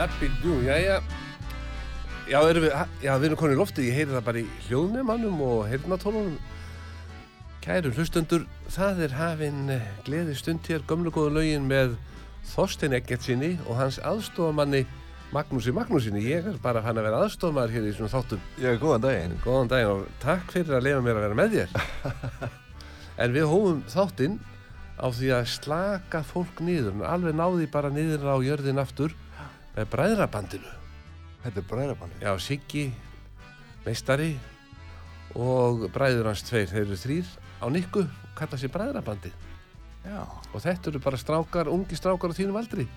dabbi, dabbi, jú, já, já. Já, erum við, já, við erum konið í loftið, ég heyri það bara í hljóðnumannum og heyrnatónunum. Kæru hlustendur, það er hafinn eh, gleði stund hér, gömlu góðu lögin með Þorstein Eggertsinni og hans aðstofamanni Magnúsi Magnúsinni. Ég er bara hann að vera aðstofamæður hér í svona þáttum. Já, góðan daginn. Góðan daginn og takk fyrir að lefa mér að vera með þér. en við hófum þáttinn á því að slaka fólk nýður, alveg náði bara nýður á jörðin aftur með bræðrabandinu. Þetta er bræðrabanni. Já, Siggi, meistari og bræður hans tveir, þeir eru þrýr á nikku, kalla sér bræðrabandi. Já. Og þetta eru bara strákar, ungi strákar á þínum aldri.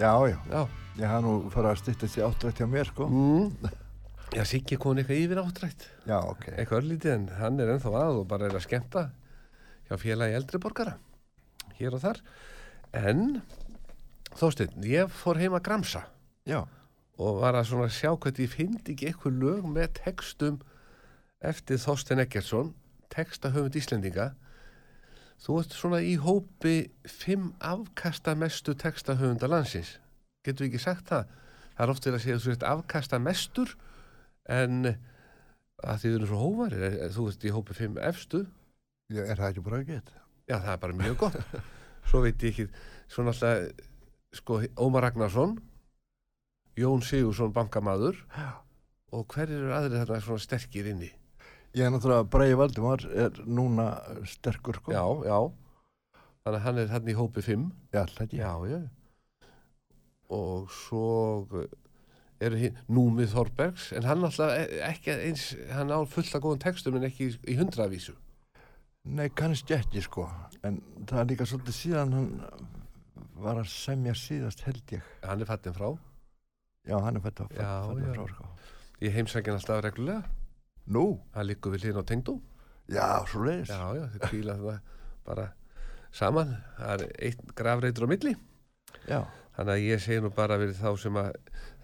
Já, já. Já. Ég haf nú farið að stýttast í áttrætt hjá mér, sko. Mm. Já, Siggi kom eitthvað yfir áttrætt. Já, ok. Eitthvað örlítið en hann er ennþá að og bara er að skemmta hjá félagi eldri borgara. Hér og þar. En, Þósteinn, ég fór heim að gramsa. Já. og var að svona sjá hvernig ég fyndi ekki eitthvað lög með textum eftir Þorstein Eggertsson textahöfund Íslendinga. Þú ert svona í hópi fimm afkasta mestu textahöfunda landsins. Getur við ekki sagt það? Það er oft verið að segja þú ert afkasta mestur en að því þú erum svo hóvarir þú ert í hópi fimm efstu. Já, er það ekki bara ekki já það er bara mjög gott. Svo veit ég ekki svona alltaf sko Ómar Ragnarsson Jón Sigursson bankamaður Já. og hver eru aðrið þarna svona sterkir inni? Ég er náttúrulega, Bræði Valdimar er núna sterkur, sko. Já, já. Þannig að hann er hann í hópi 5. Já. Já, já. Og svo eru hinn Númið Þorbergs, en hann alltaf ekki eins, hann á fullt af góðan textum en ekki í hundravísu. Nei, kannski ekki, sko. En það er líka svolítið síðan hann var að semja síðast, held ég. Hann er fattin frá. Já, hann er fætt að Já, fætt já. frá, sko. Ég heimsækja hann alltaf reglulega. Nú? Hann liggur við hlýðin á tengdó. Já, svo leiðis. Já, já, þau kvíla það bara saman. Það er eitt grafreitur á milli. Já. Þannig að ég segi nú bara við þá sem að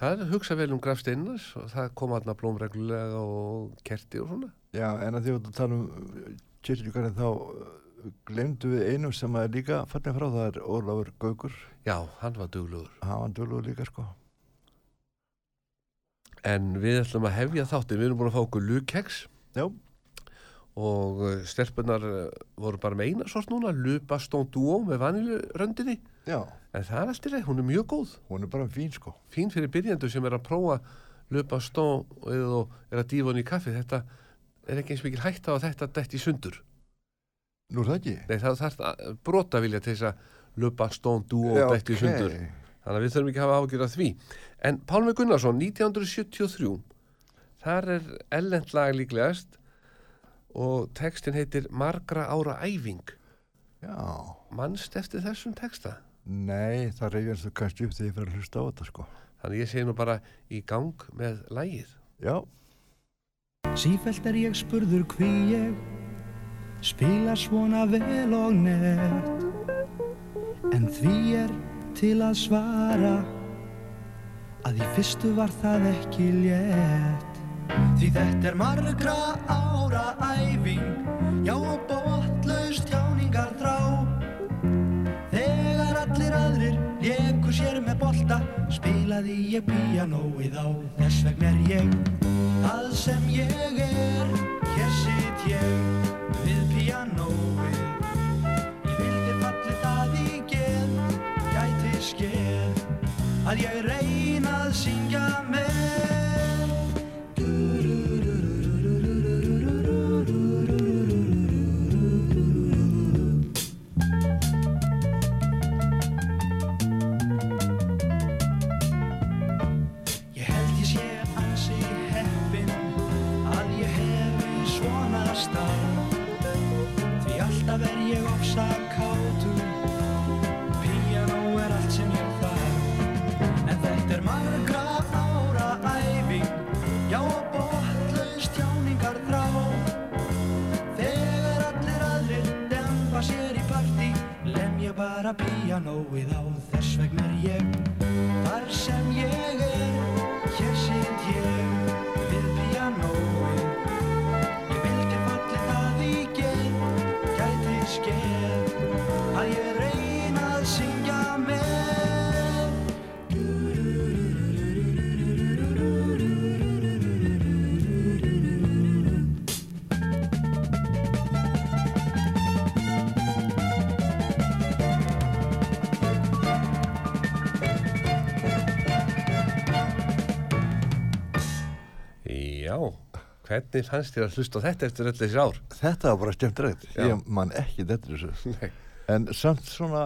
það er að hugsa vel um grafsteinnars og það koma alltaf blómreglulega og kerti og svona. Já, en að því að tala um kirkjugarinn þá glemdu við einu sem er líka fallin frá, það er Ólafur Gaugur. Já, hann var duglugur. Hann var dölur líka, sko. En við ætlum að hefja þáttin, við erum búin að fá okkur lukeks Já. og uh, stelpunar uh, voru bara með eina sort núna, lupastón duo með vaniluröndinni. Já. En það er alltaf leið, hún er mjög góð. Hún er bara fín, sko. Fín fyrir byrjandu sem er að prófa lupastón og er að dífa hann í kaffi. Þetta er ekki eins mikil hægt á að þetta detti í sundur. Nú er það ekki? Nei, það þarf að brota vilja til þess að lupastón duo Já, detti í sundur. Þannig að við þurfum ekki að hafa ágjörð af því. En Pálmi Gunnarsson, 1973, þar er ellendlag líklegast og textin heitir Margra ára æfing. Já. Manst eftir þessum texta? Nei, það reyfjast þú kannski upp þegar ég fyrir að hlusta á þetta, sko. Þannig ég segi nú bara í gang með lægið. Já. Sífælt er ég spurður hví ég spila svona vel og nett. En því er til að svara að í fyrstu var það ekki létt. Því þetta er margra ára æfing já og botlaust tjáningar þrá Þegar allir aðrir leku sér með bolta spilaði ég píanóið á. Þess vegna er ég það sem ég er hér sitt ég við píanóið ég vildi fallið að í geð gæti skeð að ég reyna að syngja með Lem ég bara píanóið á Hvernig fannst þér að hlusta þetta eftir öll þessi ár? Þetta var bara. Já. Ég man ekki þetta þessu. En samt svona,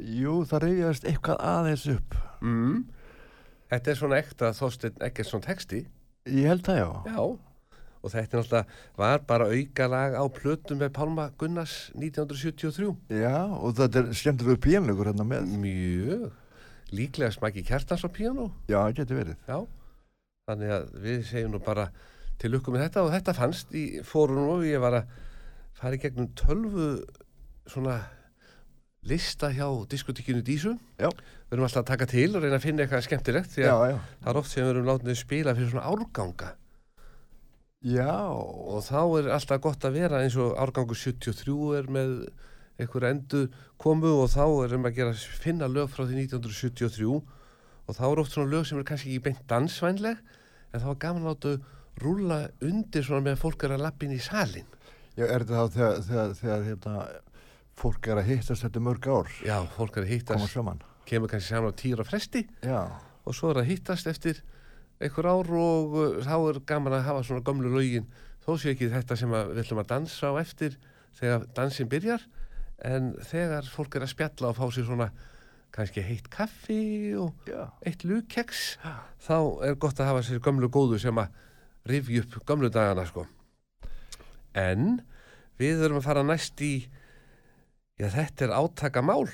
jú, það reyðast eitthvað aðeins upp. Mm. Þetta er svona ekta Þorstein Eggertsson texti. Ég held það já. Já. Og þetta er náttúrulega, var bara aukalag á plötum með Pálma Gunnars 1973. Já, og þetta er skemmtilegu píanlegur hérna með. Mjög. Líklega smaki kjartans á píanó. Já, það getur verið. Já. Þannig að við segjum nú bara til lukku með þetta og þetta fannst í fórunum og ég var að fara í gegnum tölvu svona lista hjá diskotíkinu Dísu. Já. Við erum alltaf að taka til og reyna að finna eitthvað skemmtilegt því Já, að já. það er oft sem við erum látið spila fyrir svona árganga Já, og þá er alltaf gott að vera eins og árgangu 73 er með einhver endur komu og þá erum að gera finna lög frá því 1973 og þá er oft svona lög sem er kannski ekki beint dansvænleg en þá er gaman að láta rúlla undir svona með að fólk er að lappin í salin já, er þetta þá þegar, þegar, þegar hérna, fólk er að hittast þetta mörg ár, já, fólk er að hittast, kemur kannski saman á tíra fresti. Já, og svo er að hittast eftir einhver ár og uh, þá er gaman að hafa svona gömlu lögin. Þó sé ekki þetta sem við ætlum að dansa á eftir þegar dansin byrjar. En þegar fólk er að spjalla og fá sér svona kannski heitt kaffi og já, eitt lúkeks þá er gott að hafa sér gömlu góðu sem að rifja upp gömlu dagana sko en við erum að fara næst í já þetta er átakamál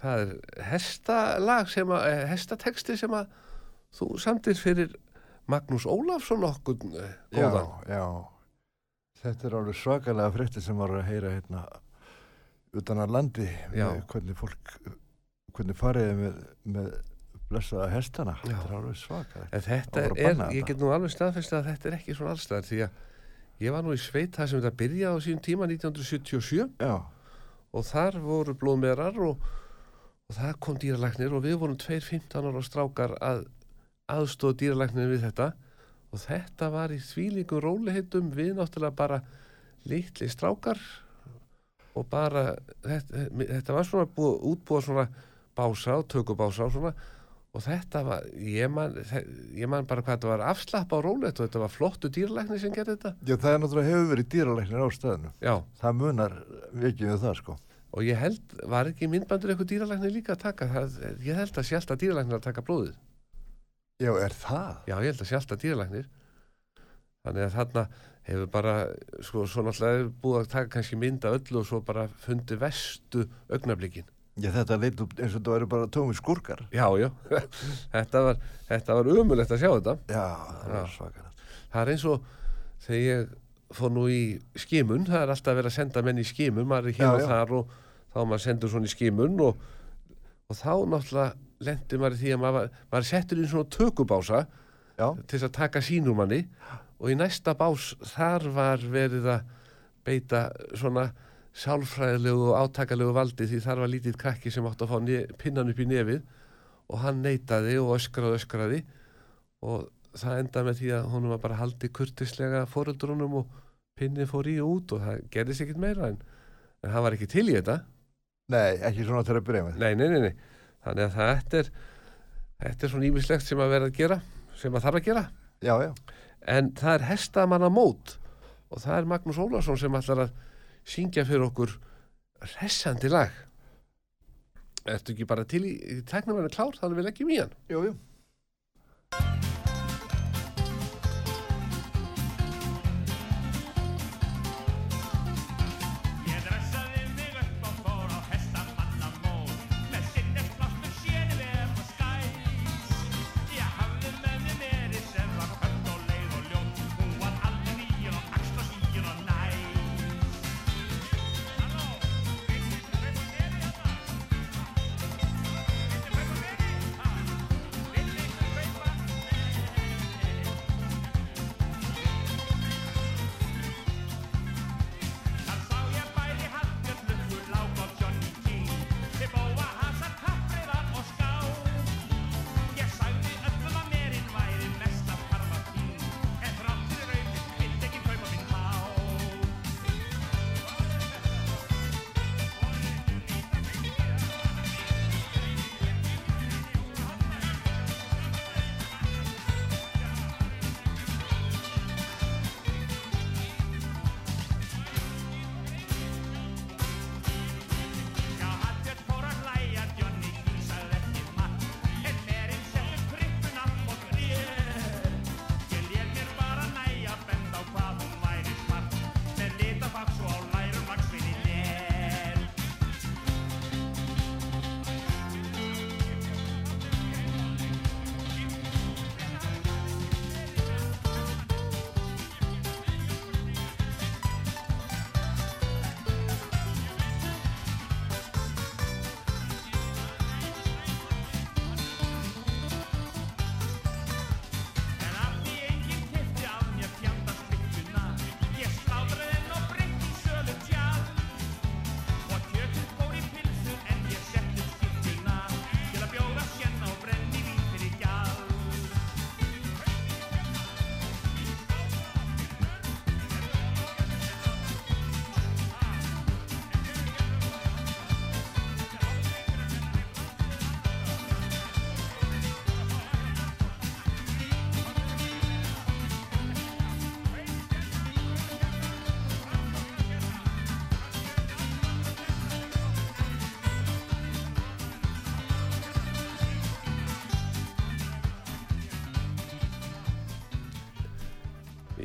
það er hestalag sem að, eh, hestateksti sem að þú samtir fyrir Magnús Ólafsson okkur eh, já, góðan já. Þetta er alveg svakalega frétti sem var að heyra hérna utan að landi Já. hvernig fólk, hvernig fariði með, með blessaða hestana. Já. Þetta er alveg er, banna ég get nú alveg staðfest að þetta er ekki svona allstæðar því að ég var nú í sveit það sem þetta byrjaði á síðan tíma 1977 Já, og þar voru blóðmerar og, og það kom dýralæknir og við vorum tveir 15 ára strákar að aðstóða dýralæknir við þetta. Og þetta var í þvílíkum róliheitum við náttúrulega bara litli strákar og bara þetta, þetta var svona búið, útbúið svona bása og tökubása og svona og þetta var, ég man, ég man bara hvað þetta var afslapp á róliheitt og þetta var flottu dýralæknir sem gerði þetta já það er náttúrulega hefur verið dýralæknir á staðinu. já Það munar vikið við það sko. Og ég held, var ekki myndbandur eitthvað dýralæknir líka að taka? Það, ég held að sé alltaf dýralæknir að taka blóðið. Já, er það? Já, ég held að sé alltaf dýralæknir. Þannig að þarna hefur bara, sko, svo náttúrulega búið að taka kannski mynda Já, þetta leit upp eins og þetta væri bara tómi skurkar. Já, já, þetta var, þetta var umulegt að sjá þetta. Já, það Já. er svakalegt. Það er eins og þegar ég fór nú í skimun, það er alltaf verið að senda menn í skimun, maður er hér og þar og þá maður sendur svona í skimun og, og þá náttúrulega lendi maður því að maður, var- maður settur í svona tökubása Já, til þess að taka sínur manni og í næsta bás þar var verið að beita svona sálfræðilegu og átakalegu valdi því þar var lítið krakki sem átti að fá pinnan upp í nefið og hann neitaði og öskraði öskraði og það endaði með því að honum var bara haldið kurtislega foreldrunum og pinnið fór í og út og það gerðist ekkit meira en, en hann var ekki til í þetta nei, ekki svona til að byrja með. nei, nei, nei, nei. þannig að þetta er þetta er svona ímislegt sem að vera að gera sem að þarf að gera Já, já. en það er hestamanna mót og það er Magnús Ólarsson sem ætlar að syngja fyrir okkur hressandi lag Ertu ekki bara til í, í teknumæna klár þannig við leggjum í hann Jú, jú.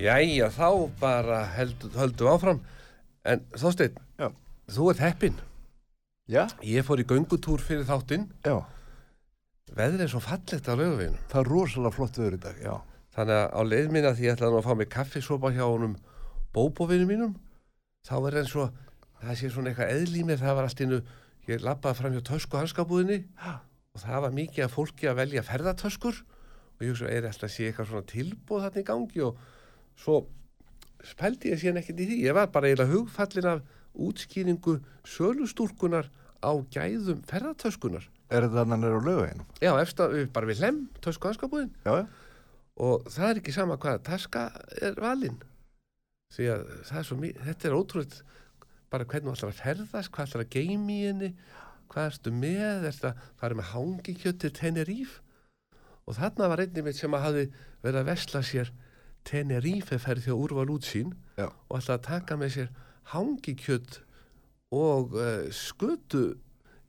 Jæja, þá bara held, höldum áfram. En Þorsteinn, Já. þú ert heppinn. Já, Ég fór í göngutúr fyrir þáttinn. já, Veðrið er svo fallegt á laugaveginum. það er rosalega flott öður í dag, já. Þannig að á leið minna því ég ætlaði að fá mig kaffisopa hjá honum bóbovinu mínum. Þá er eins og, það sé svona eitthvað eðl í mér, það var allt innu, ég lappaði fram hjá tösku hanskabúðinni og það var mikið af fólki að velja ferðartöskur og ég hugsa, er alltaf að sé eitthvað svona tilbúð þarna í gangi og svo spældi ég síðan ekkert í því. Ég var bara eiginlega hugfallin af útskýringu sölustúrkunar á gæðum ferðartöskunar. Er þetta annan er á lögveginu? Já, eftir að bara við lem tösku hanskabúðin Já, já. og það er ekki sama hvað taska er valinn því að það er þetta er ótrúlega bara hvernig þú ætlar að ferðast, hvað ætlar að geimi í henni, hvað erstu með, ertu að fara með hangikjöt til Teneríf og þarna var einnig mitt sem að hafi verið að vesla sér Teneríf ferð þjó úrval útsýn Já. og ætla að taka með sér hangikjöt og uh, skötu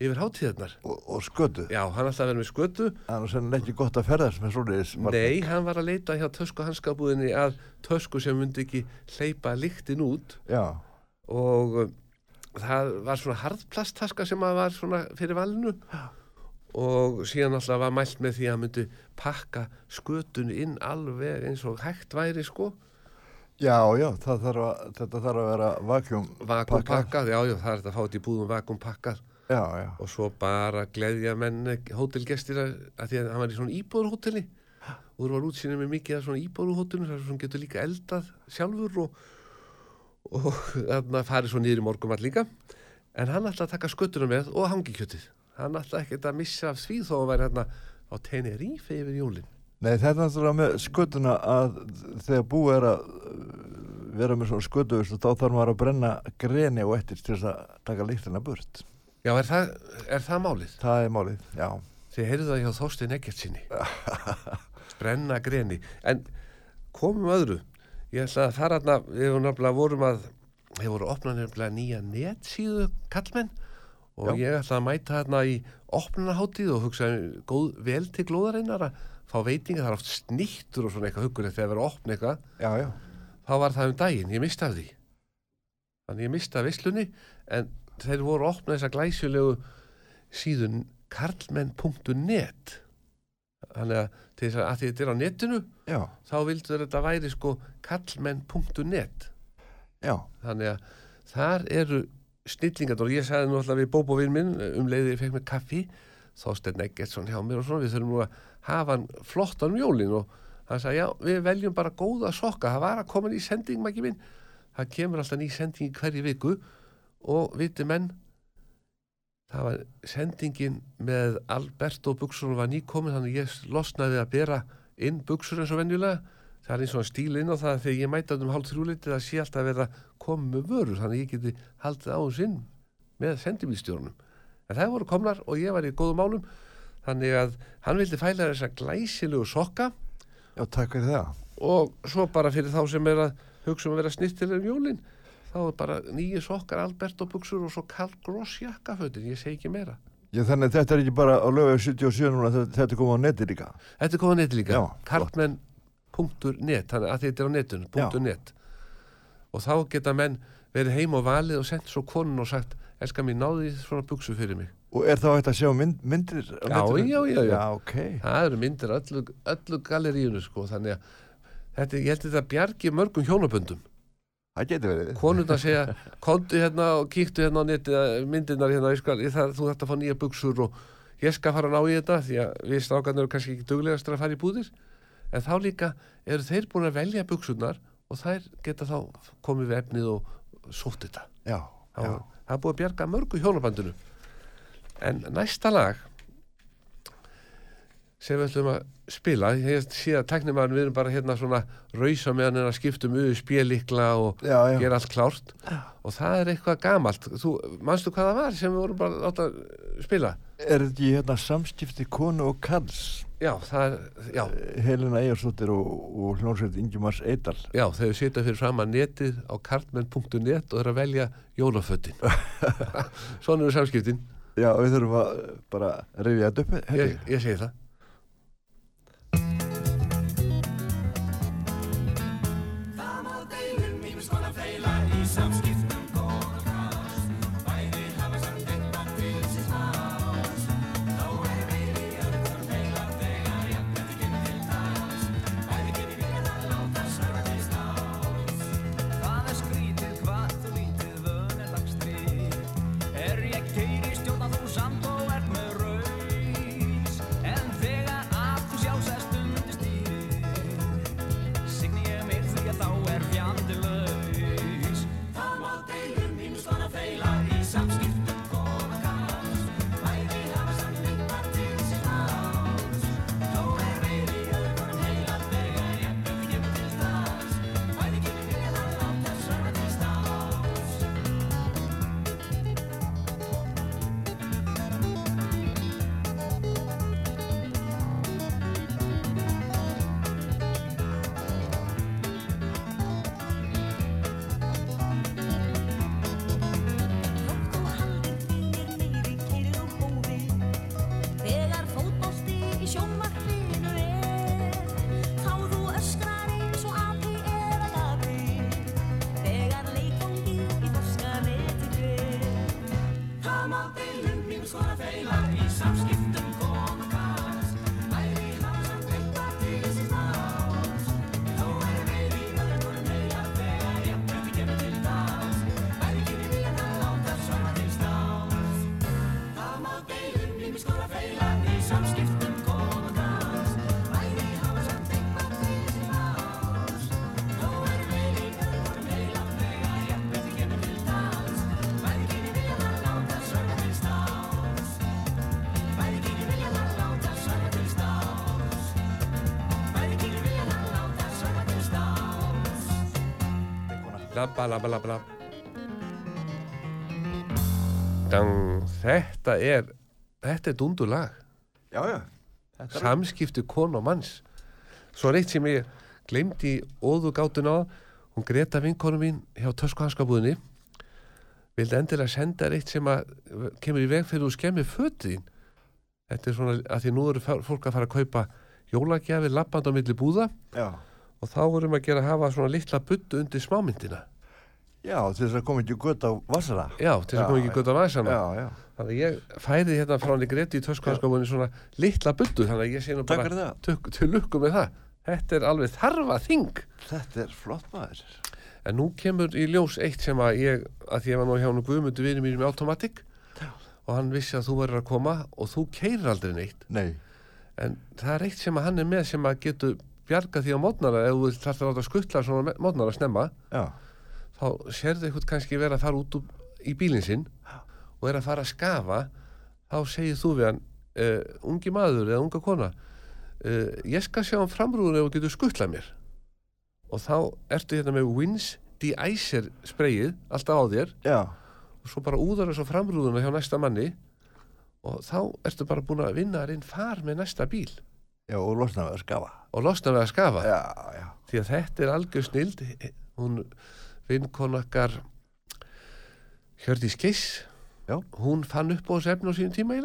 yfir hátíðarnar. Og, og skötu. Já, hann ætla að vera með skötu Það er nú sennilega ekki gott að ferðast með svoleiðis. Nei, hann var að leita hjá tösku hanskabúðinni að tösku sem myndi ekki hleypa lyktin út Já, og um, það var svona harðplasttaska sem að var svona fyrir valinu og síðan alltaf var mælt með því að myndi pakka skötun inn alveg eins og hægt væri sko. Já, já, þarf að, þetta þarf að vera vakjum vakum pakkað, já, já, það er þetta að fá þetta í búðum já, og svo bara gleðja menn hótelgestir að, að því að hann var í svona íbúðurhóteli og þú var útsýnið með mikið að svona íbúðurhótelinu þar sem getur líka eldað sjálfur og, og þarna farið svo í morgum all líka. En hann ætlaði að taka sköttuna með og hangikjötið hann ætlaði ekkert að missa af því þó að hann væri hérna á Tenerife yfir jólin Nei, þetta er náttúrulega með skötuna að þegar búið er að uh, vera með svona skötu þá þarf maður að brenna greni og eftir til þess að taka líktina burt. Já, er það, er það málið? Það er málið, já. Þið heyrðu það hjá Þorstein Ekkert sinni brenna greni en komum öðru ég ætla að fara hérna við vorum að við vorum að opna nefnilega nýja netsíðu kallmenn og Já. ég ætla að mæta hérna í opnunaháttíð og hugsa góð vel til glóðarinnar að fá veitinga það er oft snýttur og svona eitthvað hugulegt þegar verið að opna eitthvað. Já, já. þá var það um daginn, ég mista af því. Þannig ég mista af vislunni en þeir voru að opna þessa glæsjulegu síðun karlmenn.net þannig að til þess að, þetta er á netinu Já, þá vildu þetta væri sko karlmenn.net þannig að þar eru snillingar og ég sagði nú alltaf við bóbovinn minn um leiði ég fekk með kaffi Þorsteinn Eggertsson hjá mér og svona við þurfum nú að hafa hann flottan um jólin og hann sagði já við veljum bara góða sokka. Það var að koma ný sending mæki minn. Það kemur alltaf ný sending í hverju viku og viti menn það var sendingin með Alberto Buxur var nýkomin þannig ég losnaði að bera inn Buxur eins og venjulega það er eins og stíl inn á það þegar ég mæta um hálf þrjúleiti það sé alltaf að vera komið með vörur þannig að ég geti haldið á sinn með sendimílstjórnum en það voru komnar og ég var í góðum málum þannig að hann vildi fæla þessa glæsilegu sokka já, takk fyrir það. og svo bara fyrir þá sem er að hugsa um að vera snittilega um jólin þá er bara nýju sokkar Alberto buksur og svo Karl Gross jakkafötin ég segi ekki meira Já, þannig að þetta er ekki bara á lögu 77 núna, þetta, er komið á neti líka. þetta er komað neti líka, Já, karlmenn.net þannig að þetta er á netinu, Já. .net og þá geta menn verið heim og valið og sendt svo konun og sagt elskar mér náði svona buksu fyrir mig Og er þá hægt að sjá mynd, myndir Já, já, já, já. Já, ok. það eru myndir öllu, öllu galleríunu sko, þannig að þetta, ég held að þetta bjargi mörgum hjónaböndum Það getur verið. konurna segja, kontu hérna og kíktu hérna á neti myndirnar hérna, skal, það, þú þarft að fá nýja buksur og ég skal fara að ná í þetta því að við strákarnir eru kannski ekki duglegastur að fara í búðir en þá líka eru þeir búin að velja buksurnar og þær geta þá komið við efnið og sótt þetta Já, já. það er búið að bjarga mörgu hjónabandinu en næsta lag sem við ætlum að spila ég sé að teknimaður við erum bara hérna svona rausa meðan en að skiptum auðu spélikla og Já, já. gera allt klárt og það er eitthvað gamalt þú, manstu hvað það var sem við vorum bara að láta spila Er þetta í hérna samskipti konu og kalls? já, það er, já, Helena Ejarsdóttir og, og hljónsveit Ingemars Eidal. já þau setja fyrir fram að netið á karlmenn.net og að velja jólafötin svona eru samskiptin Já, við þurfum að bara rifja þetta upp. ég, ég. segi Það Dang, þetta er, þetta er dundulag. Já, já. Þetta Samskipti kon og manns. Svo er eitt sem ég glemdi í óðugátun á, hún Greta vinkonu mín hjá töskuhanskabúðinni, vildi endilega senda eitt sem að kemur í veg fyrir þú skemmir fötin. Þetta er svona að því nú eru fólk að fara að kaupa jólagjafir lappand á milli búða Já. og þá vorum að gera að hafa svona litla buttu undir smámyndina. Já, til þess að koma ekki gött á vassara. Já, til þess að koma ekki gött á væsana. Já, já. Þannig að ég fæði hérna frá henni Greti í töskuhanskabúðinni svona litla buttu, þannig að ég sé nú bara til lukku með það. Þetta er alveg þarfa þing. Þetta er flott maður. En nú kemur í ljós eitt sem að ég, að ég var nú hjá hann Guðmundu vinur mínum í Automatic Já. og hann vissi að þú verður að koma og þú keirir aldrei neitt. Nei. En það er eitt sem að hann er með sem að getur bjarga því á mótnara ef þú vilt þarf að láta skuttla svona mótnara snemma Já. Þá sérðu eitthvað kannski vera að fara út úr, í bílinn sinn og er að fara að skafa þá segir þú við hann uh, ungi maður eða unga kona uh, ég skal sjá um framrúðun ef þú getur skuttlað mér og þá ertu hérna með Wins De-Icer spreyið alltaf á þér Já. og svo bara úðar þessu framrúðuna hjá næsta manni og þá ertu bara búin að vinna þar inn far með næsta bíl Já, og losna við að skafa. og losna við að skafa Já, já. því að þetta er algjör snild hún vinkonakkar Hjördís Geiss Já. hún fann upp á þessu efni á sínum tíma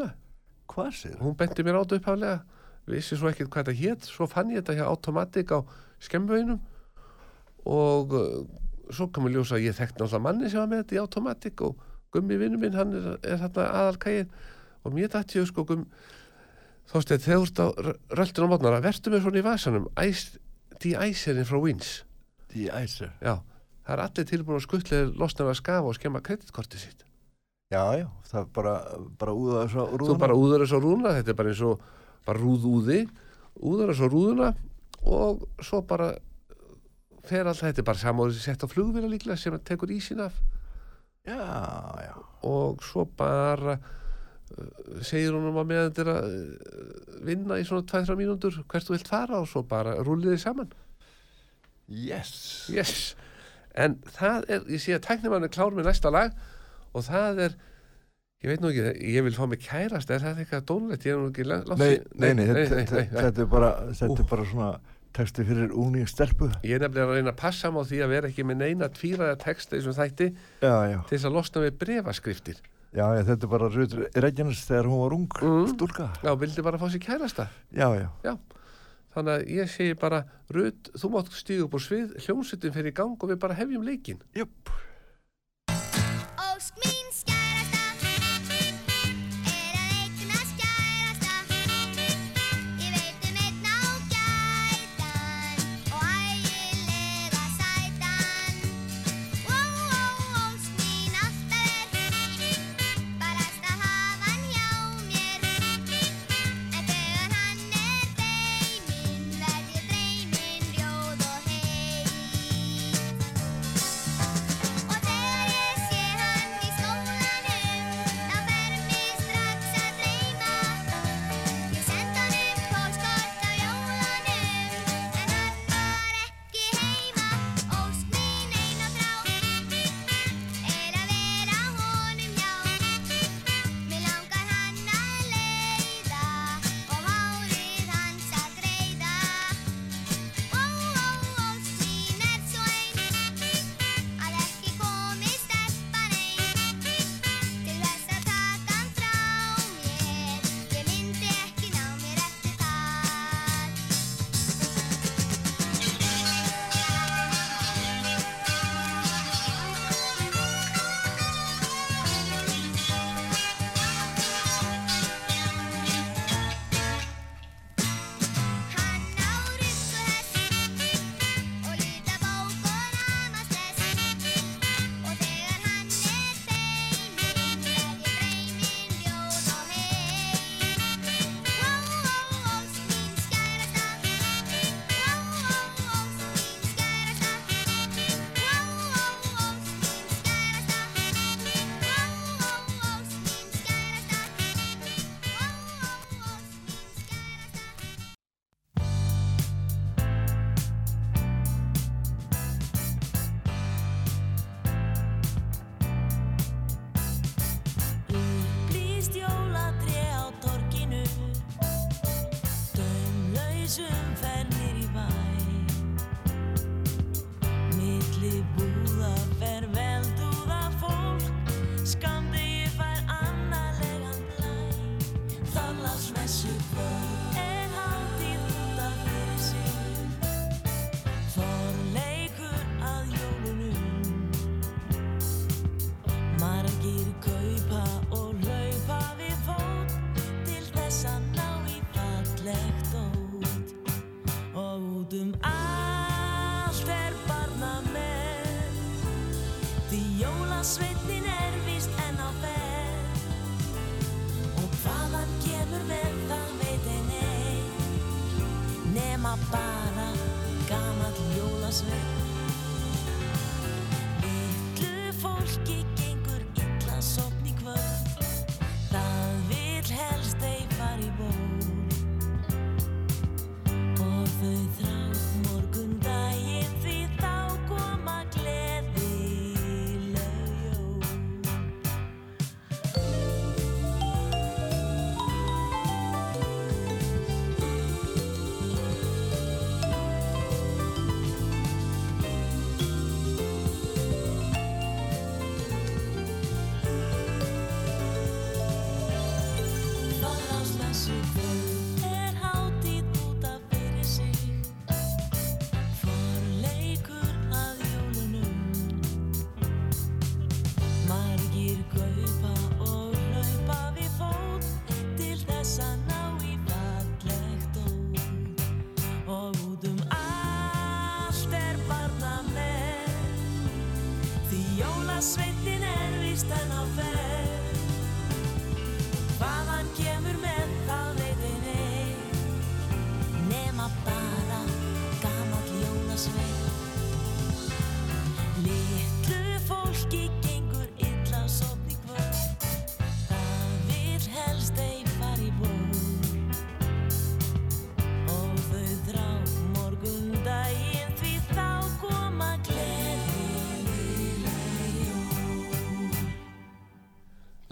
sér? hún benti mér á þetta upphaflega vissi svo ekkert hvað þetta hétt svo fann ég þetta hjá Automatic á skemmvöginum og uh, svo kom ég ljósa að ég þekkti náttúrulega manni sem var með þetta í Automatic og gummi vinnu minn, hann er, er þarna aðalkægin og mér dætti ég sko gum þóstið þegar þú ert á röltinu á mótnara vertu með svona í vasanum Ice, de-icerinn frá Wins Því æsir. já, það er allir tilbúin að skuttlega losna við að skafa og skemma kreditkortið sitt Já, já. Það er bara, bara úða þess að þú rúðuna. bara úðar þessu á rúðuna þetta er bara eins og bara rúðúði úðar þessu á rúðuna og svo bara fer alltaf, þetta er bara samóðið sett á flugvila líklega sem tekur ísin af Já, já. og svo bara uh, segir hún um að meðan þetta er að uh, vinna í svona 2-3 mínútur hvert þú vilt fara og svo bara rúliði saman Yes. yes. En það er, ég sé að tæknimann er klár með næsta lag og það er ég veit nú ekki, ég vil fá mig kærast er það eitthvað dónulegt, ég er nú ekki Nei, nei, nei, nei, þetta- er bara, þetta er bara svona texti fyrir úni stelpu. Ég er nefnilega að reyna að passa á því að vera ekki með neina tvíraða texta í þessum þætti Já, já. til þess að losna við brefaskriftir. Já, já, þetta er bara Reykjanes þegar hún var ung, Mm. stúlka. Já, vildi bara fá sér kærasta. Já, já. Já. Þannig að ég segi bara, Rut, þú mátt stíga upp úr svið, hljómsveitin fer í gang og við bara hefjum leikinn. Jöp.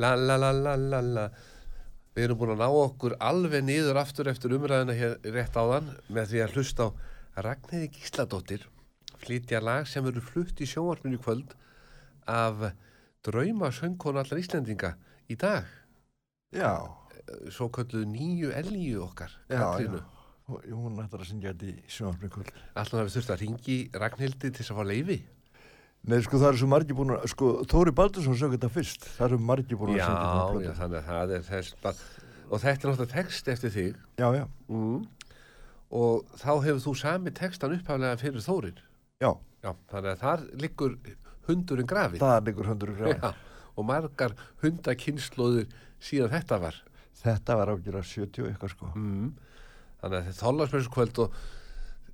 La la la la la la Við erum búin að ná okkur alveg niður aftur eftir umræðina hér rétt áðan með því að hlusta á Ragnhildi Gísladóttir flytja lag sem verður flutt í sjónvarpinu kvöld af drauma söngkonu allar Íslendinga í dag Já, svo kölluðu nýju elgju okkar já, Katrínu. já. Hún- ætlar að syngja þetta í sjónarbrykvöld. Alltaf hefur þurft að ringi Ragnhildi til þess að fá leifi Nei, sko, það eru svo margir búin að, sko, Þóri Baldursson sög þetta fyrst. Það eru margir búin að Já, syngja þetta á já, plötu. þannig að það er þess bara og þetta er náttúrulega text eftir þig Já, já, mm. og þá hefur þú sami textan upphaflega fyrir Þórin já, Já, þannig að þar liggur hundurinn grafið það liggur í græn. Já, og margar hundakynnslóður síðan þetta var Þetta var ágjörða 70 og eitthvað, sko. mm. þannig að þetta þóllarsmessu kvöld og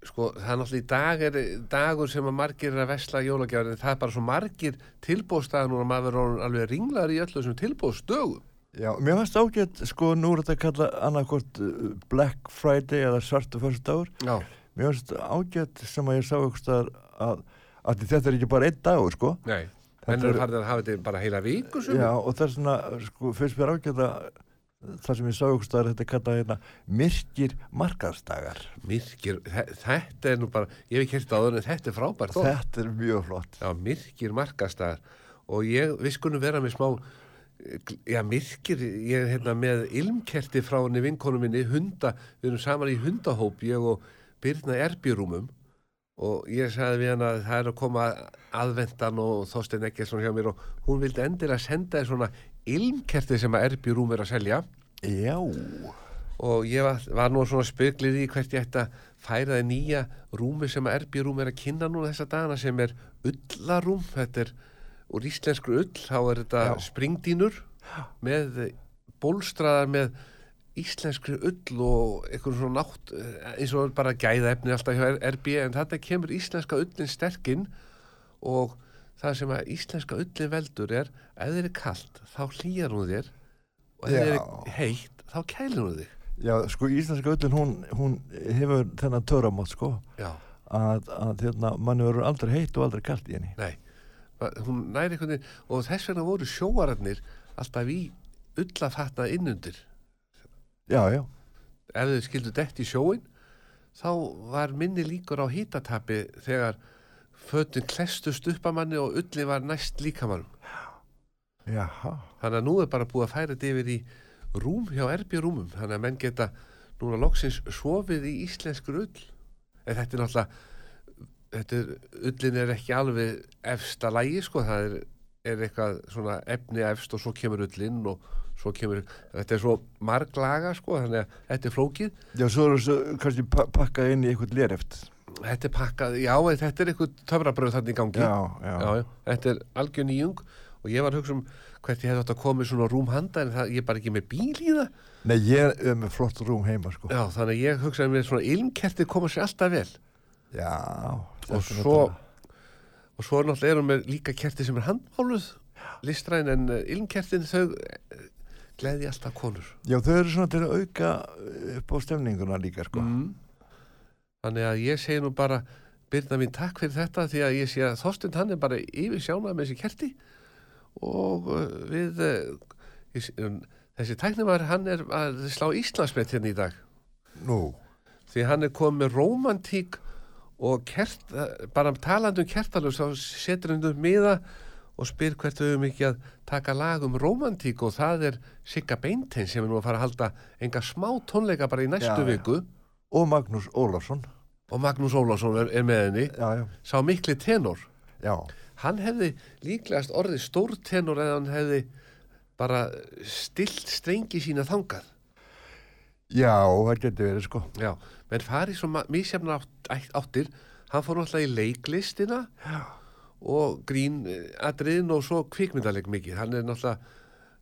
sko það er náttúrulega í dag er dagur sem að margir er að vesla jólagjafir en það er bara svo margir tilbóðstæðan og maður er alveg ringlar í öllu þessum tilbóðstögum Já, mér fannst ágætt, sko, nú er þetta að kalla annarkvort uh, Black Friday eða svartu fyrstagur. Já, Mér fannst ágætt sem að ég sá staðar að, að þetta er ekki bara einn dagur, sko. nei Þetta Menn eru er- farið að hafa þetta bara heila viku sem Já, og það er svona, sko, fyrst mér ágætt að það sem ég sá eitthvað staðar, þetta er kallað hérna myrkir markaðsdagar. Myrkir, þe- þetta er nú bara ég hef ekki hérst áður en þetta er frábært orð. Þetta er mjög flott. Já, myrkir markastæðar og ég, við skulum vera með smá já, myrkir ég er hérna með ilmkerti frá henni vinkonu minni, hunda, við erum saman í hundahóp, ég og Birna Erbjörúmum og ég sagði við hann að það er að koma aðvendan og Þorstein Eggertsson hjá mér og hún vildi endilega senda þér svona ilmkerti sem að Erbjörúm er að selja. Já, og ég var, var nú svona spöglið í hvert ég ætti að færa það nýja rúmi sem að Erbjörúm er að kynna núna þessa dagana sem er ullarúm, þetta er úr íslenskru ull, þá er þetta Já. springdínur með bólstraðar með íslenskri ull og eitthvað svona nátt eins og bara gæða efni alltaf hjá RB en þetta kemur íslenska ullin sterkinn og það sem að íslenska ullin veldur er ef þeir er kalt þá hlýjar hún þér og ef þeir Já. er heitt þá kælir hún þig. Já, sko, íslenska öllin, hún, hún hefur þennan töramátt, sko, Já, að, að hérna, manni verður aldrei heitt og aldrei kalt í henni. nei. Hún næri einhvern veginn og þess vegna voru sjóararnir alltaf í ullafatnað innundir. Já, já, ef þau skildu dett í sjóin þá var minni líkur á hítatapi þegar fötin klestust upp að manni og ulli var næst líkamannum jaha, þannig að nú er bara búið að færa þetta yfir í rúm hjá erbi rúmum. Þannig að menn geta núna loksins sofið í íslenskur ull. En þetta er náttúrulega þetta er, ullin er ekki alveg efsta lægi sko. Það er, er eitthvað svona efni efst og svo kemur ullin og svo kemur þetta er svo marglaga sko. Þannig að þetta er flókið. Já, svo eru þessu kannski pa pakkað inn í eitthvað léreft. Þetta er pakkað, já, þetta er eitthvað töfrabröð þarna í gangi. já, já, já, já. Þetta er algjör nýjung og ég var að hugsa um hvert ég hefði átt að koma í svona rúm handa en það, ég er bara ekki með bíl í það. Nei, ég er með flott rúm heima sko Já, þannig að ég hugsaði mér svona ilmkerti koma sér alltaf vel. Já, Og svo, og svo náttúrulega erum við líka kerti sem er handmáluð, listræn, en uh, ilmkertin þau uh, gleði alltaf konur. Já, þau eru svona til að auka upp á stemninguna líka sko Mm. Þannig að ég segi nú bara Birna mín takk fyrir þetta því að ég sé að Þorstind hann er bara yfir sjána með þessi kerti og uh, við uh, ég, um, þessi tæknumar hann er að slá Íslandsmet hérna í dag. Nú, því hann er komið með romantík og kert, uh, bara talandi um kertalus þá setur hann um miða og spyr hvert við höfum ekki að taka lag um romantík og það er Sigga Beintein sem er nú að fara að halda enga smá tónleika bara í næstu Já, já. Og Magnús Ólafsson. Og Magnús Ólafsson er, er með henni. Já, já, sá mikli tenor. Já. Hann hefði líklegast orðið stór tenor eða hann hefði bara stilt strengi sína þangað. Já, það getur verið sko. Já, menn farið svo mísjafna átt, áttir. Hann fór náttúrulega í leiklistina Já. og grín atriðin og svo kvikmyndaleg mikið. Hann er náttúrulega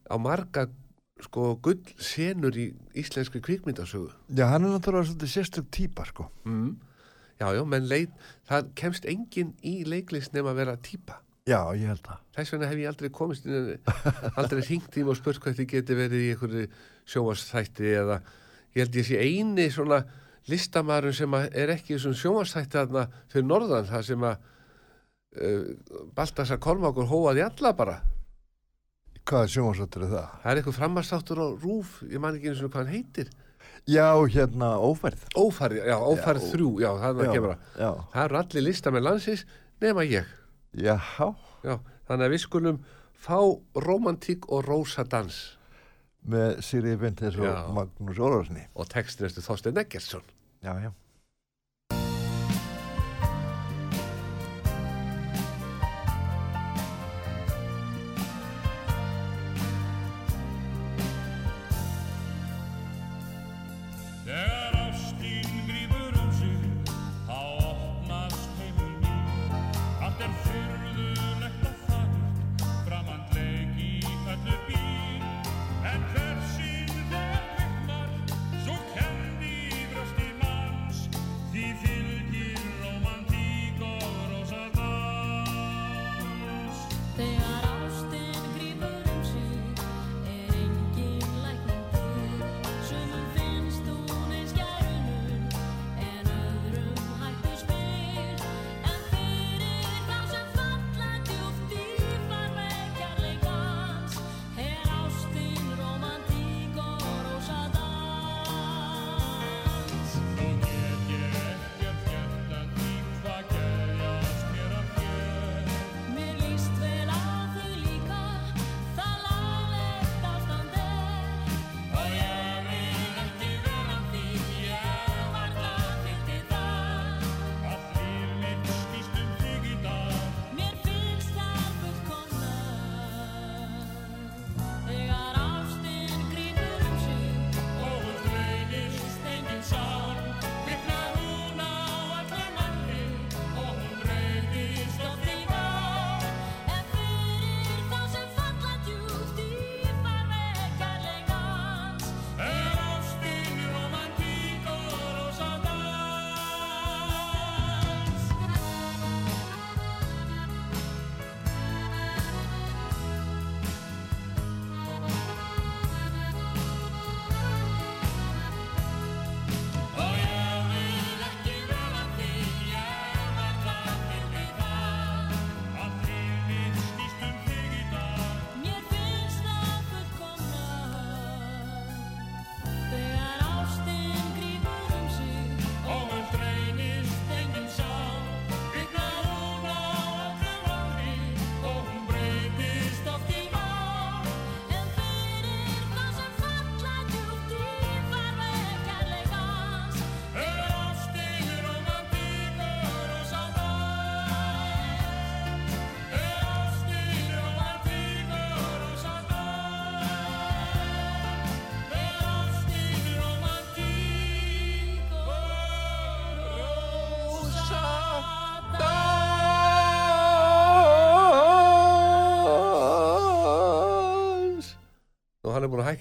á marga sko gull senur í íslenski kvikmyndasögu Já, hann er náttúrulega svolítið sérstök típa sko mm. já, já, menn leit það kemst enginn í leiklist nema að vera típa Já, ég held það Þess vegna hef ég aldrei komist inn, aldrei hringt í mig og spurt hvað þið geti verið í einhverju sjónvarsþætti eða ég held ég sé eini svona listamæðurinn sem er ekki í þessum sjónvarsþætti þarna fyrir norðan það sem að uh, Baltasar Kolmákur hóaði alla bara. Hvaða sjónvarsáttur er það? Það er eitthvað framastáttur á rúf, ég man ekki eins og hvað hann heitir. Já, hérna, ófærð Ófærð, já, ófærð Já, þrjú, já, það Já, kemur að. já, Það eru allir listamenn landsins nema ég. já, Já, þannig að við skulum fá romantík og rósa dans. með Siri Bentes og. Magnús Ólafssoni og textin eftir Þorstein Eggertsson. Já, já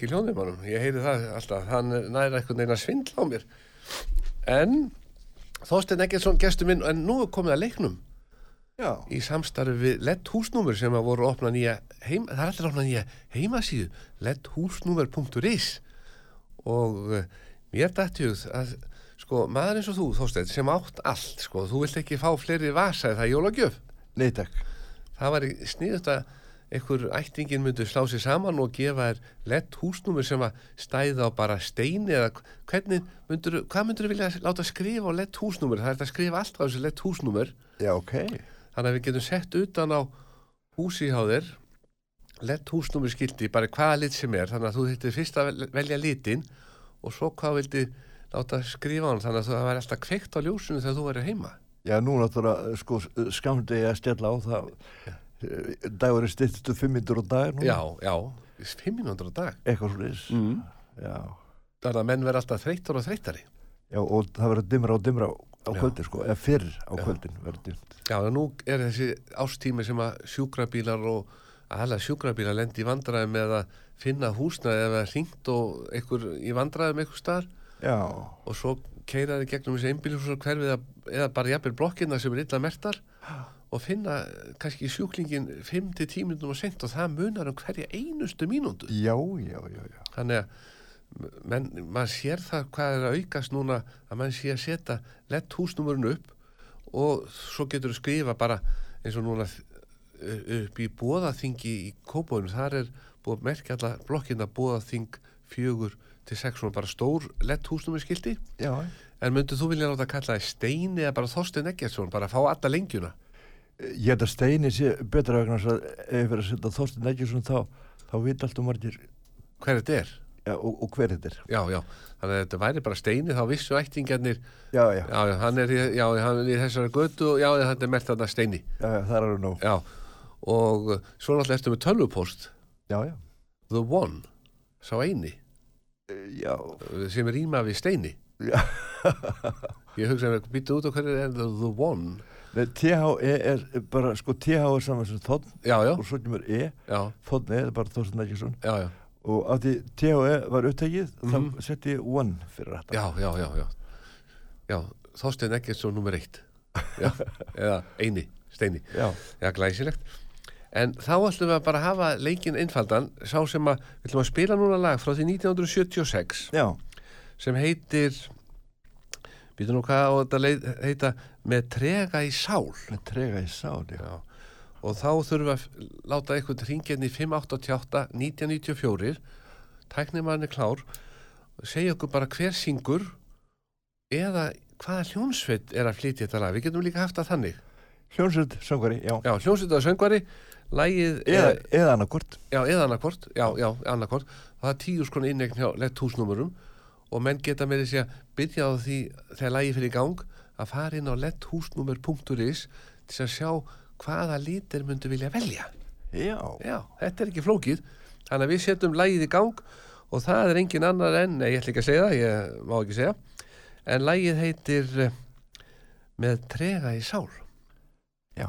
í hljóðnumannum. Ég heyri það alltaf, hann næra eitthvað neina svindla á mér. En Þorstein Eggertsson gestur minn, en nú er komið að leiknum Já, í samstarfi við LED húsnúmer sem að voru opna nýja heim, það er allir að opna nýja heimasíðu ledhúsnúmer.is og uh, mér dætti hugð að sko maður eins og þú Þorstein sem átt allt sko, þú vilt ekki fá fleiri vasa eða jólagjöf nei takk. það var sniðut að einhver ættingin myndi slá sig saman og gefa þér lett húsnúmer sem að stæða á bara steini eða hvernig myndur, hvað myndur vilja láta skrifa á lett húsnúmer? Það er að skrifa allt á þessu lett húsnúmer. Já, ok. þannig að við getum sett utan á þér lett húsnúmer skildi bara hvaða lit sem er. Þannig að þú þurftir fyrst að vel- velja litin og svo hvað vildi láta skrifa á hann þannig að það væri alltaf kveikt á ljósinu þegar þú væri heima. Já, nú náttúrulega, sko, skamdi ég að stella á það. Dagur er styrtistu fimm myndur á dag nú. já, já, 500 á dag Eitthvað svo mm. Já. þannig að menn verða alltaf þreyttur og þreyttari Já, og það verður dimra og dimra á kvöldin, sko, eða fyrr á Já. kvöldin. Já, en nú er þessi ástími sem að sjúkrabílar og alla sjúkrabílar lendi í vandræði með að finna húsnaði eða hringt og einhver í vandræði með einhver starf Já, og svo keiraði gegnum þessi einbíljúsar hverfið eða, eða bara jafnir blokkina sem er illa mertar og finna kannski sjúklingin 5-10 minnum og sent og það munar um hverja einustu mínúndu. já, já, já, já. Þannig að menn, maður sér það hvað er að aukast núna að mann sé að setja lett húsnumurinn upp og svo getur þú skrifa bara eins og núna uh, upp í bóðaþingi í Kópóinu, þar er búið að merkja alla blokkina bóðaþing fjögur til sex svona bara stór lett húsnumur skildi Já, en myndu þú vilja láta kalla það Steini eða bara Þorstein Eggertsson, bara fá alla lengjuna ég held að steini sé betra vegna að ef við erum að setja Þorstein Eggertsson þá, þá veit allt um margir hver þetta er, já, og, og hver þetta er. já, já þannig að þetta væri bara Steini, þá vissu ættingarnir Já, já, Já, hann er, í- já, hann er í þessari götu já, þetta er mert þarna steini. já, já, það er alveg nóg. Já, og svo náttúrulega ertu með tölvupost, Já, já, The One, sá eini, Eh, já, sem er rýma við steini. já. Ég hugsa að býta út á hverju er The One. THE er bara, sko, TH er saman sem já, og svo kemur E, E er bara já, já, og af því THE var upptækið, Mhm. þá setti ég one fyrir þetta. já, já, já, já. Já, Þorstein Eggertsson nummer eitt. Já, eða eini, steini. Já, Já, glæsilegt. En þá ætlum við að bara hafa leikinn einfaldan, sá sem að, við ætlum að spila núna lag frá því 1976. já, sem heitir býtu nú hvað á þetta leið, heita með trega í sál. Með trega í sál, já. Já. og þá þurfum við að láta eitthvað hringjarni 588 1994 tæknimann er klár. Segja okkur bara hver syngur eða hvaða hljónsveit er að flytja þetta lag, við getum líka haft það þannig. Hljónsveit, söngvari, já. já, hljónsveit og söngvari. Lægið Eða, eða annarkort. já, eða annarkort já, já, annarkort, það er tíu skona innegn hjá lett húsnúmurum og menn geta með þessi að byrja á því þegar lægi fyrir gang að fara inn á letthúsnúmer.is til að sjá hvaða lítir myndu vilja velja. Já, Já, þetta er ekki flókið. Þannig að við setjum lægið í gang og það er engin annar en, nei ég ætla ekki að segja það, ég má ekki segja, en lægið heitir eh, með trega í sál. já.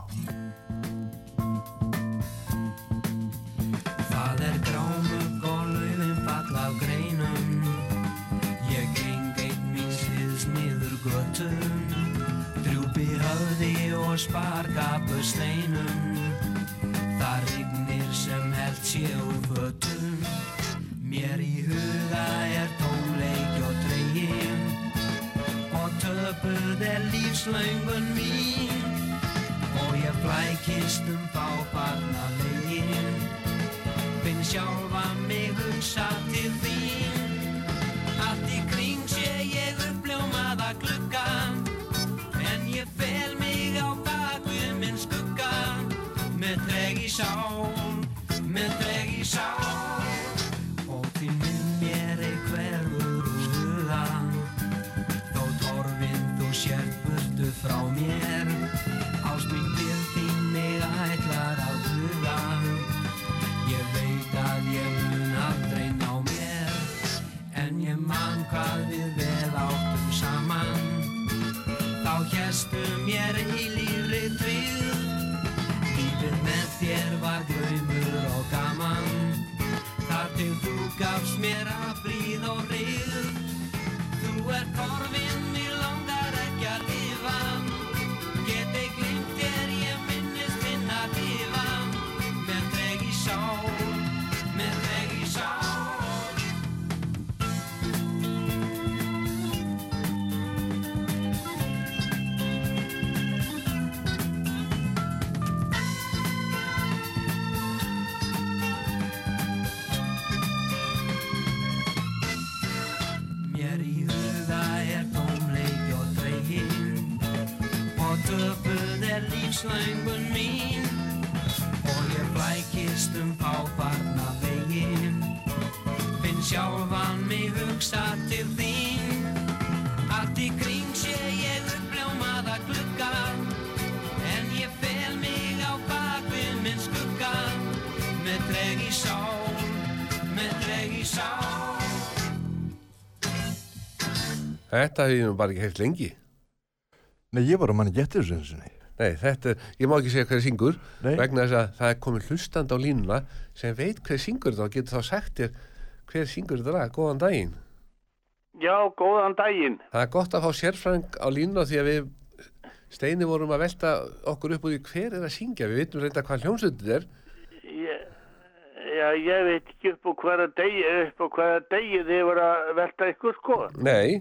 Sparkapu steinum Það rignir sem held sé úr fötum. Mér í huga er tónleik og dregin Og töpuð er lífslöngun mín. Og ég flækist um fábarna veginn Finn sjálfa mig hugsa til þín Þá slöngun mín. Og ég flækist um fáfarna veginn finn sjálfan mig hugsa til þín. Allt í kring sé ég uppljómaða glugga. En ég fel mig á bakvið minn skugga. Með dreg í sál með dreg í sál. Þetta hef ég nú bara ekki heilt lengi. Nei, ég var að manni getur þessu eins og nei. Þetta ég má ekki segja hver syngur Nei. vegna þess að það er komið hlustand á línuna sem veit hver syngur þetta og getur þá sagt þér hver syngur þetta lag, góðan daginn. Já, góðan daginn. Það er gott að fá sérfræng á línuna því að við Steini vorum að velta okkur upp úr því hver er að syngja, við veitum reynda hvað hljómsveitir er. Ég, já, ég veit ekki upp á hverja degi, upp á hverja degi þið voru að velta ykkur sko. Nei,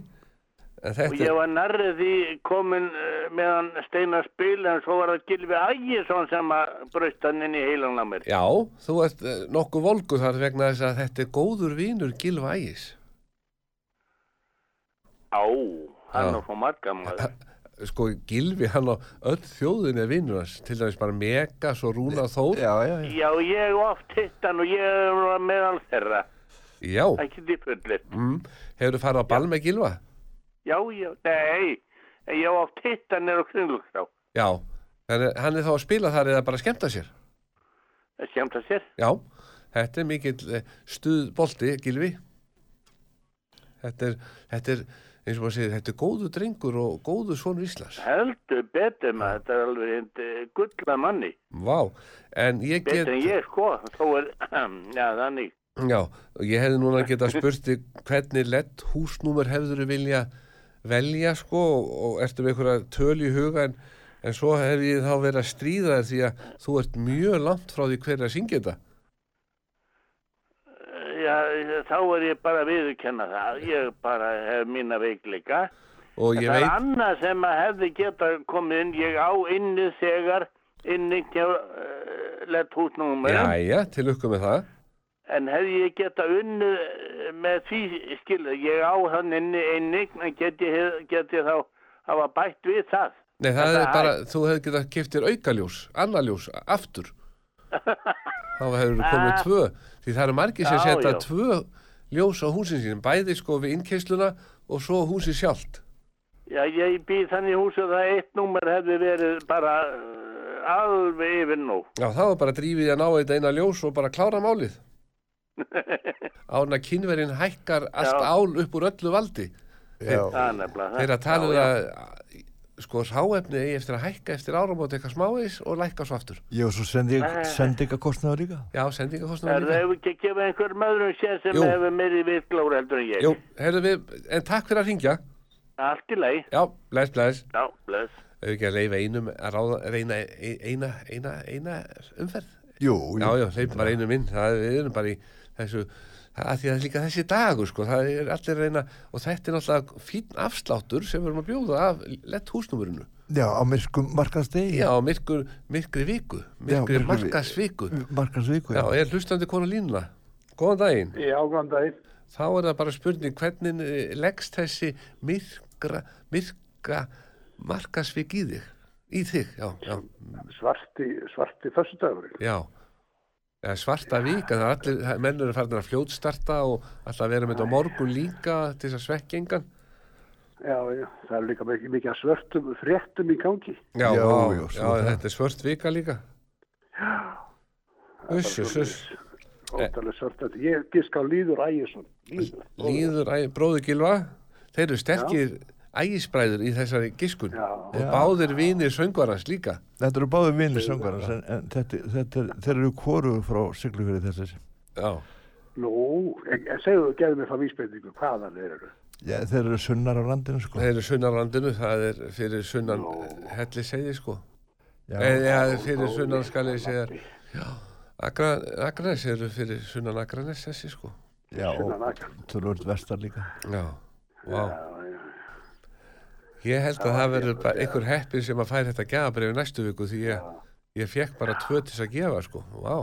en Og þetta ég er, var nærrið því komin uh, meðan Steinar spil en svo var það Gilvi Ægisson sem að braust hann inn í heilan á mér. já, þú ert eh, nokkuð volgu þar vegna þess að þetta er góður vinur Gilva Ægis. Á, hann er frá marga maður. Sko, Gilvi, hann á öll þjóðin er vinur hans, til dæmis bara Megas og Rúna Þór. Já, já, já. Já, ég oft hitt hann og ég var meðal þeirra. Já, Ekki því fullir. mm, hefur farið á ball með Gilva? Já, já, nei, en ég hitt hann nýr á kringlugsá. Já, en hann er þá að spila þar eða bara að skemmta sér. Að sér. Já, þetta er mikill eh, stuð bolti, Gilvi. Þetta er, þetta er, eins og maður segir, þetta er góðu drengur og góðu svonur Íslands. Heldur betur maður, þetta er alveg hindi gulla manni. Vá, en ég get... Betur en ég sko, þó er, já þannig. Já, og ég hefði núna getað spurt hvernig lett húsnúmer hefður vilja velja sko og, ertu með einhverja töl í huga en, en svo hef ég þá verið að stríða þér því að þú ert mjög langt frá því hver er að syngja þetta. Já, þá er ég bara að viðurkenna það. Ég bara hef mína veikleika. Og En það er veit, annað sem að hefði geta komið inn. Ég á inni þegar inni uh, lett húsnúmer. jæja, til lukku með það. En hefði ég geta unnið eh, með því skilu. Ég á hann inni inni, en get ég, hef- get ég þá hafa bætt við það. Nei, það er bara, þú hefði getað keftir aukaljós, annarljós, aftur. Þá hefur komið Ah. tvö. Því það eru margir sem setja tvö ljós á húsin sín, bæði sko við innkeisluna og svo húsi sjálft. Já, ég býð þannig húsi að það eitt númer hefði verið bara uh, alveg yfir nú. Já, það var bara drífið að ná þetta eina ljós og bara klára málið. Án að kynverinn hækkar allt Já. ál upp úr öllu valdi. er það. Þeir að tala um að sko sáefni eigi eftir að hækka eftir áramót eitthvað smáis og lækka svo aftur. Ég og svo sendi, Nei. sendi eitthvað kostnaður líka. Já, sendingakostnaður Er það líka. hefur ekki að gefa einhverjum öðrum sér sem Jú. hefur meiri virklór heldur en ég? Jú, við, en takk fyrir að ringja. Allt í leið. Já, bless, bless. Já, bless. Ef ekki að leifa einum að ráða, reyna e- eina, eina, eina umferð. Jú, jú. Já, já, hleypum bara einum inn. Það, erum bara í þessu, að því að það er líka þessi dagur, sko. Það er allir reyna, og þetta er náttúrulega fín afsláttur sem við erum að bjóða af lett húsnumurinu. Já, á myrkum markaðsdegi. Já, myrkur, myrkri viku, Já, myrkri vi- markasviku. Markaðsviku, Já, er hlustandi konu línuna. Góðan daginn. Já, góðan daginn. Þá er það bara spurning hvernig eh, leggst þessi myrkra, myrka markasvik í þig? Í þig, já, já, Svarti, svarti föstudagurinn. já. Svarta vika, það er allir, það- menn eru farin að fljótstarta og alltaf vera með þetta morgun líka til þess að svekja engan. Já, já, það er líka mikið, mikið svörtum fréttum í gangi. Já, Já, já, já, já, þetta er svört vika líka. Uss, uss, uss. Óttalega svört. Þetta- Ég gisk á Líður Ægisson. Líður. Líður æ, bróður Gilva, þeir eru sterkir ægisbræður í þessari giskun Já, og báðir vinir söngvarans líka. Þetta eru báði vinni söngarans en, en þetta, þetta er, þeir eru koruðu frá Siglufjörði þessi. Já, nú, en, en segðu, gefðu mér það vísbendingu, hvaðan þeir eru? Já, þeir eru sunnar á landinu sko. þeir eru sunnarlandinu, það er fyrir sunnan Nú. helli segði sko. Já, Eða fyrir Ó, sunnan skal ég segja, Viðkomandi. Agra, Akranes eru fyrir sunnan Akranes þessi sko. já Sunnan og Akran. tölvöld vestar líka. Já, vá. Já, já. Ég held að það verður bara einhver heppin sem að færi þetta gafabrifi næstu viku því ég, ég fekk bara tvö til þess að gefa sko. Vá.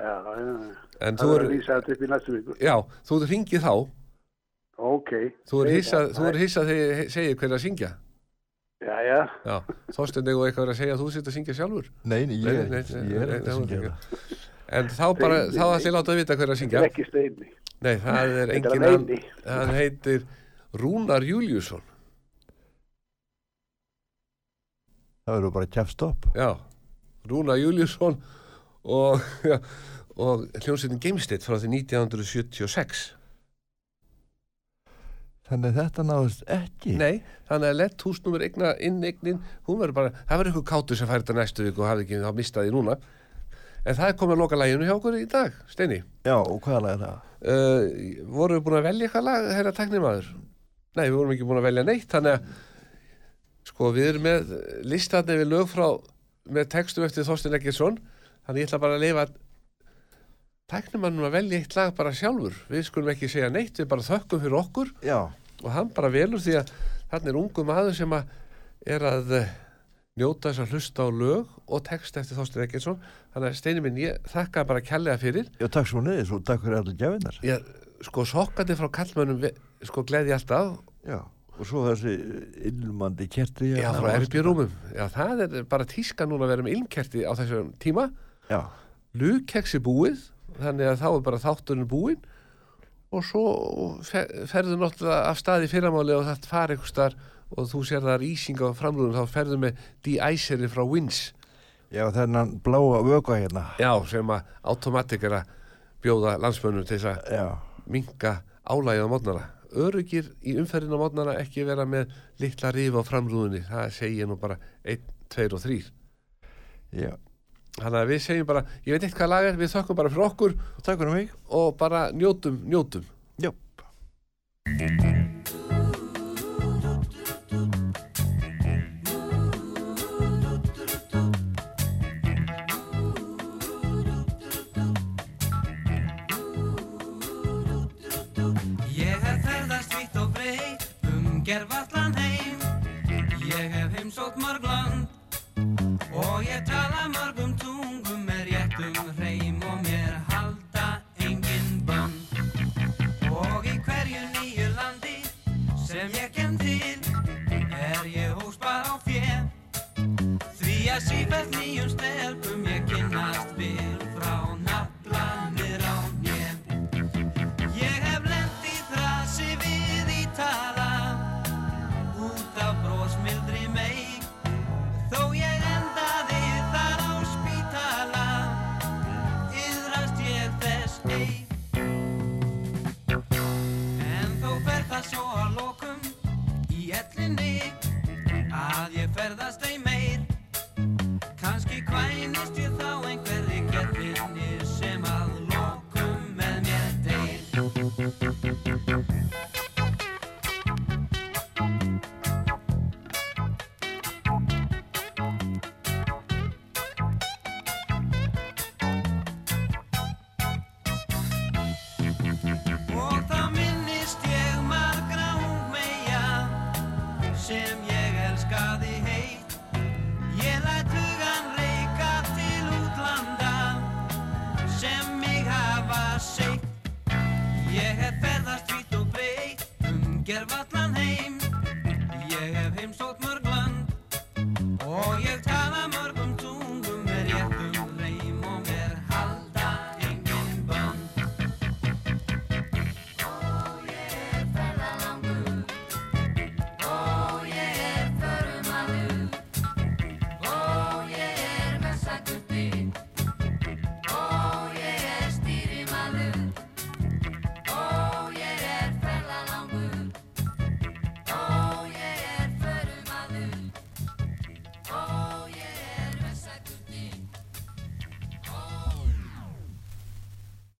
Já, já. En Það þú er er, að lýsa þetta upp í næstu viku. já, þú ringið þá. Ok. Þú er hissað þegar ég segi hver að syngja. Já, Já, Þorstein, eigum við eitthvað verið að segja að þú sitt að syngja sjálfur Nei, nei, ég, Nei, er ég er nei, að syngja það. En þá bara, þá ætli láta að vita hver að syngja er ekki steini. Nei, það er engin hann heitir Rúnar Júliusson Það verður bara kjafstopp. Já, Rúnar Júliusson og, og hljómsveitin Gamestead frá því 1976 Þannig að þetta náðist ekki. Nei, þannig að lett húsnúmer eigna inneignin, hún verður bara, það verður ykkur kátur sem færi þetta næstu viku og hafði ekki þá mistaði núna. En það er komið að loka læginu hjá okkur í dag, Steini. Já, og hvaða lag er það? Uh, vorum við búin að velja eitthvað lag, herra teknimaður? Nei, við vorum ekki búin að velja neitt, þannig að, sko, við erum með listatni við lög frá, með textum eftir Þorstein Eggertsson, þannig ég ætla bara að leifa teknimannum að velja eitt lag bara sjálfur. Við skulum ekki segja neitt, við bara þökkum fyrir okkur. Já, og hann bara velur því að hann er ungu maður sem að er að eh, njóta þess að hlusta á lög og text eftir Þorstein Eggertsson. Þannig að Steini minn, ég þakka bara kærlega fyrir. Já, takk svo niður, svo takk fyrir allir gjafinnar. ég, sko sokkandi frá kallmönnum ve- sko gleði alltaf. Já, og svo þessi illmandi kerti. já, frá já, það er bara tíska núna að vera með ilmkerti á þessum tíma. Já, lugkeksi búið þannig að þá er bara þátturinn búinn. Og svo fer, ferðu náttúrulega af stað í fyrramáli og það fara einhver starf og þú sér það ísing á framlúðum þá ferðu með de-iceri frá Wins. Já, þennan bláa vöka hérna. já, sem að automatik er að bjóða landsmönnum til þess að Já, minka álægið á mótnara öryggir í umferðin á mótnara ekki vera með litla rif á framrúðunni það segir nú bara 1, 2 og 3 já. þannig að við segjum bara, ég veit eitt hvað lag er við þökkum bara fyrir okkur Og og bara njótum, njótum Já. Um gerfallan heim. Ég hef heimsótt mörg land Og ég tala mörgum tungum með réttum hreim Og mér halda engin band Og í hverju nýju landi sem ég kem til Er ég hóspar á fjö Því að sífælt nýjum stelpum